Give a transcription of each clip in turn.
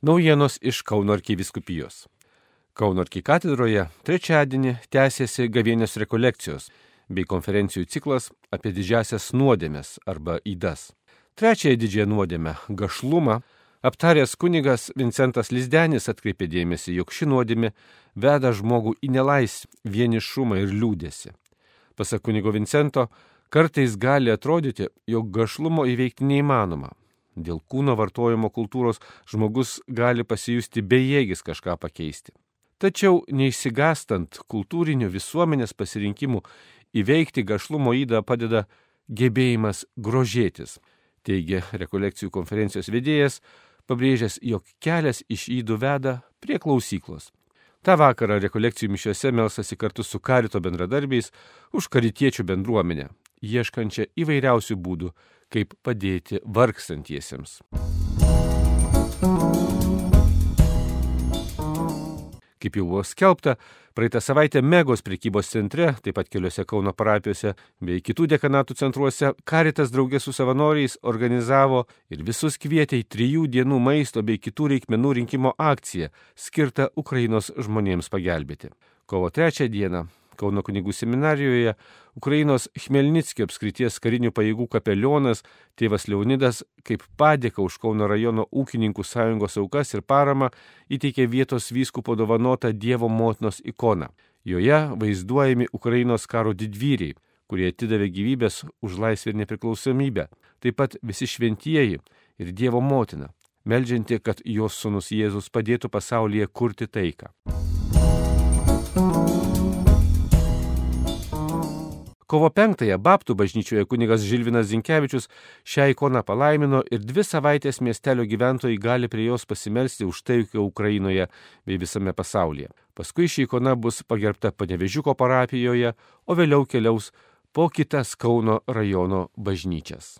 Naujienos iš Kauno arkiviskupijos. Kauno arkikatedroje trečiadienį tęsėsi gavienės rekolekcijos bei konferencijų ciklas apie didžiasias nuodėmės arba įdas. Trečiąją didžiąją nuodėmę - gašlumą - aptaręs kunigas Vincentas Lizdenis atkreipė dėmesį, jog ši nuodėmė veda žmogų į nelaisvę, vienišumą ir liūdėsi. Pasak kunigo Vincento, kartais gali atrodyti, jog gašlumo įveikti neįmanoma, Dėl kūno vartojimo kultūros žmogus gali pasijusti bejėgis kažką pakeisti. Tačiau neišsigastant kultūrinių visuomenės pasirinkimų įveikti gašlumo įdą padeda gebėjimas grožėtis, teigia rekolekcijų konferencijos vedėjas, pabrėžęs, jog kelias iš įdų veda prie klausyklos. Ta vakarą rekolekcijų mišiuose melsasi kartu su karito bendradarbiais už karitiečių bendruomenę, ieškančią įvairiausių būdų kaip padėti vargstantiesiems. Kaip jau buvo skelbta, praeitą savaitę Megos prekybos centre, taip pat keliose Kauno parapijose bei kitų dekanatų centruose, Karitas draugė su savanoriais organizavo ir visus kvietė į trijų dienų maisto bei kitų reikmenų rinkimo akciją, skirtą Ukrainos žmonėms pagelbėti. Kovo trečią dieną Kauno kunigų seminarijoje Ukrainos Chmelnickio apskrities karinių pajėgų kapelionas tėvas Leonidas kaip padėka už Kauno rajono ūkininkų sąjungos aukas ir paramą įteikė vietos vyskupo dovanotą Dievo motinos ikoną. Joje vaizduojami Ukrainos karo didvyriai, kurie atidavė gyvybės už laisvę ir nepriklausomybę, taip pat visi šventieji ir Dievo motina, melžianti, kad jos sunus Jėzus padėtų pasaulyje kurti taiką. Kovo 5-ąją Baptų bažnyčioje kunigas Žilvinas Zinkevičius šią ikoną palaimino ir dvi savaitės miestelio gyventojai gali prie jos pasimelsti už taiką Ukrainoje bei visame pasaulyje. Paskui ši ikona bus pagerbta Panevežiuko parapijoje, o vėliau keliaus po kitas Kauno rajono bažnyčias.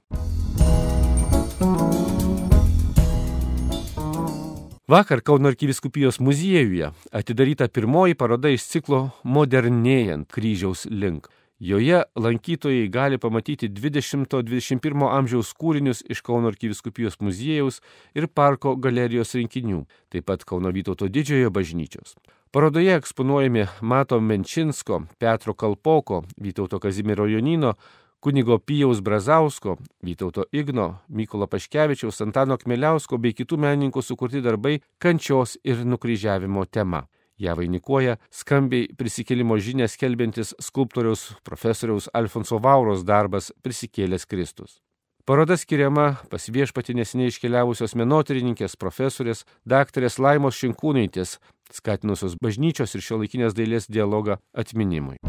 Vakar Kauno arkiviskupijos muziejuje atidaryta pirmoji paroda iš ciklo Modernėjant kryžiaus link. Joje lankytojai gali pamatyti 20-21 amžiaus kūrinius iš Kauno arkiviskupijos muziejaus ir parko galerijos rinkinių, taip pat Kauno Vytauto didžiojo bažnyčios. Parodoje eksponuojami Mato Menčinsko, Petro Kalpoko, Vytauto Kazimiero Jonino, kunigo Pijaus Brazausko, Vytauto Igno, Mykolo Paškevičiaus, Antano Kmeliausko bei kitų menininkų sukurti darbai kančios ir nukryžiavimo tema. Ja vainikuoja skambiai prisikėlimo žinę skelbiantis skulptoriaus profesoriaus Alfonso Vauros darbas Prisikėlęs Kristus. Paroda skiriama pas viešpati nesiniai iškeliavusios menotyrininkės profesorės daktarės Laimos Šinkūnaitės, skatinusios bažnyčios ir šiuolaikinės dailės dialogą atminimui.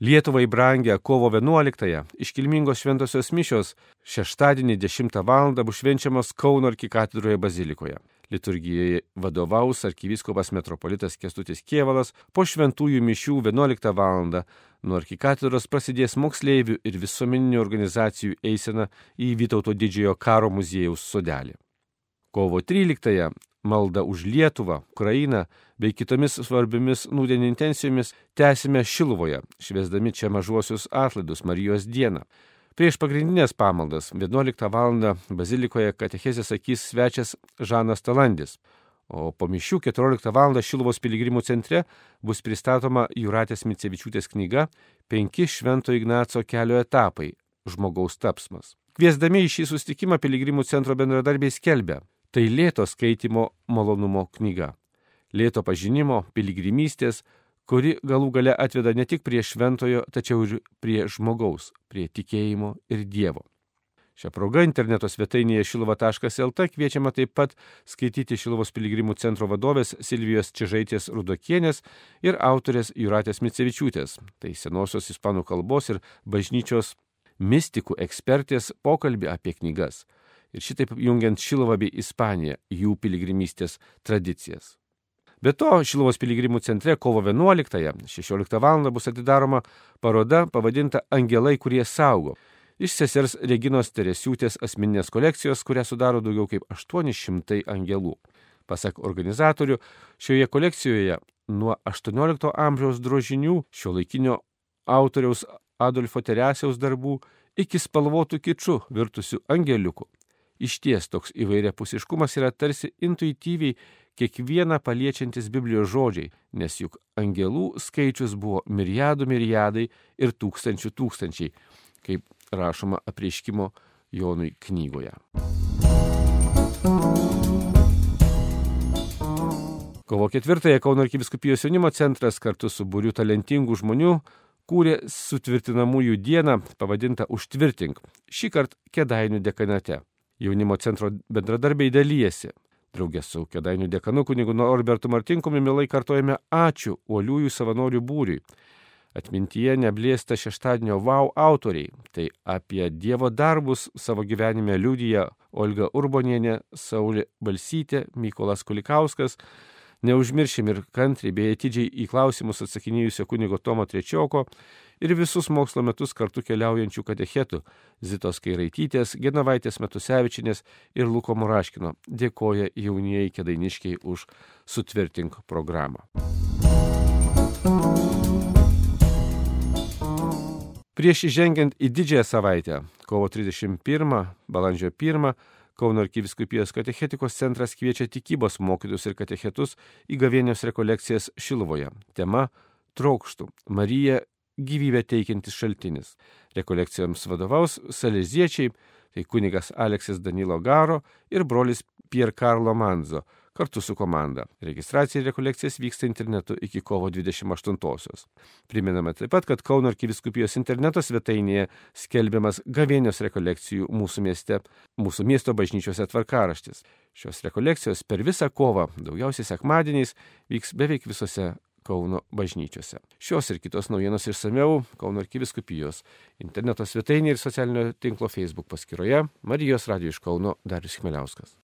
Lietuvai brangę kovo 11-ąją iškilmingos šventosios mišios šeštadienį 10 val. bus švenčiamos Kauno arkikatedroje bazilikoje. Liturgijoje vadovaus arkivyskupas metropolitas Kestutis Kievalas, po šventųjų mišių 11 val. nuo arkikatedros prasidės moksleivių ir visuomeninių organizacijų eisena į Vytauto didžiojo karo muziejaus sodelį. Kovo 13-ąją maldą už Lietuvą, Ukrainą bei kitomis svarbiomis nūdien intencijomis tęsime Šilvoje, šviesdami čia mažuosius atlaidus Marijos dieną. Prieš pagrindinės pamaldas 11 val. bazilikoje katechezės sakys svečias Žanas Talandis, o po mišių 14 val. Šilvos piligrimų centre bus pristatoma Juratės Micevičiūtės knyga Penki Švento Ignaco kelio etapai - žmogaus tapsmas. Kviesdami į šį sustikimą piligrimų centro bendradarbiai skelbia, Tai lėto skaitimo malonumo knyga. Lėto pažinimo, piligrimystės, kuri galų gale atveda ne tik prie šventojo, tačiau ir prie žmogaus, prie tikėjimo ir Dievo. Šią progą interneto svetainėje šilva.lt kviečiama taip pat skaityti Šilvos piligrimų centro vadovės Silvijos Čižaitės Rudokienės ir autorės Juratės Micevičiūtės, tai senosios ispanų kalbos ir bažnyčios mistikų ekspertės pokalbį apie knygas ir šitaip jungiant Šilovą bei Ispaniją jų piligrimystės tradicijas. Be to, Šilovos piligrimų centre kovo 11-16 val. bus atidaroma paroda pavadinta Angelai, kurie saugo. Iš sesers Reginos Teresiūtės asmeninės kolekcijos, kurią sudaro daugiau kaip 800 angelų. Pasak organizatorių, šioje kolekcijoje nuo 18 amžiaus drožinių šio laikinio autoriaus Adolfo Teresiaus darbų iki spalvotų kičių virtusių angeliukų. Iš ties toks įvairiapusiškumas yra tarsi intuityviai kiekvieną paliečiantis Biblijos žodžiai, nes juk angelų skaičius buvo milijardų milijardai ir tūkstančių tūkstančiai, kaip rašoma apreiškimo Jonui knygoje. Kovo ketvirtąją Kauno arkiviskupijos jaunimo centras kartu su būriu talentingų žmonių kūrė sutvirtinamųjų dieną pavadintą Užtvirtink, šį kartą Kedainių dekanate. Jaunimo centro bendradarbiai dalyjasi. Draugės su Kedainių dekanu kunigu Norbertu Martinkumi milai kartojame ačiū uoliųjų savanorių būriui. Atmintyje neblėsta šeštadienio wow autoriai. Tai apie Dievo darbus savo gyvenime liudyja Olga Urbonienė, Saulė Balsytė, Mykolas Kulikauskas, Neužmiršim ir kantriai bei atidžiai į klausimus atsakinėjusio kunigo Tomo Trečioko ir visus mokslo metus kartu keliaujančių katechetų Zitos Kairaitytės, Genovaitės Metusevičinės ir Luko Muraškino. Dėkoja jaunieji kedainiškiai už sutvirtink programą. Prieš įžengiant į didžiąją savaitę, kovo 31, balandžio 1, Kauno arkiviskupijos katechetikos centras kviečia tikybos mokytus ir katechetus į gavėnios rekolekcijas Šilovoje. Tema - Trokštų. Marija gyvybę teikiantis šaltinis. Rekolekcijoms vadovaus saleziečiai, tai kunigas Aleksis Danilo Garo ir brolis Pier Carlo Manzo kartu su komanda. Registracija ir rekolekcijas vyksta internetu iki kovo 28-osios. Priminame taip pat, kad Kauno arkiviskupijos interneto svetainėje skelbiamas gavėnios rekolekcijų mūsų mieste, mūsų miesto bažnyčiose tvarkaraštis. Šios rekolekcijos per visą kovą, daugiausiai sekmadieniais, vyks beveik visose Kauno bažnyčiose. Šios ir kitos naujienos išsameu Kauno arkiviskupijos interneto svetainėje ir socialinio tinklo Facebook paskyroje Marijos Radio iš Kauno Darius Chmeliauskas.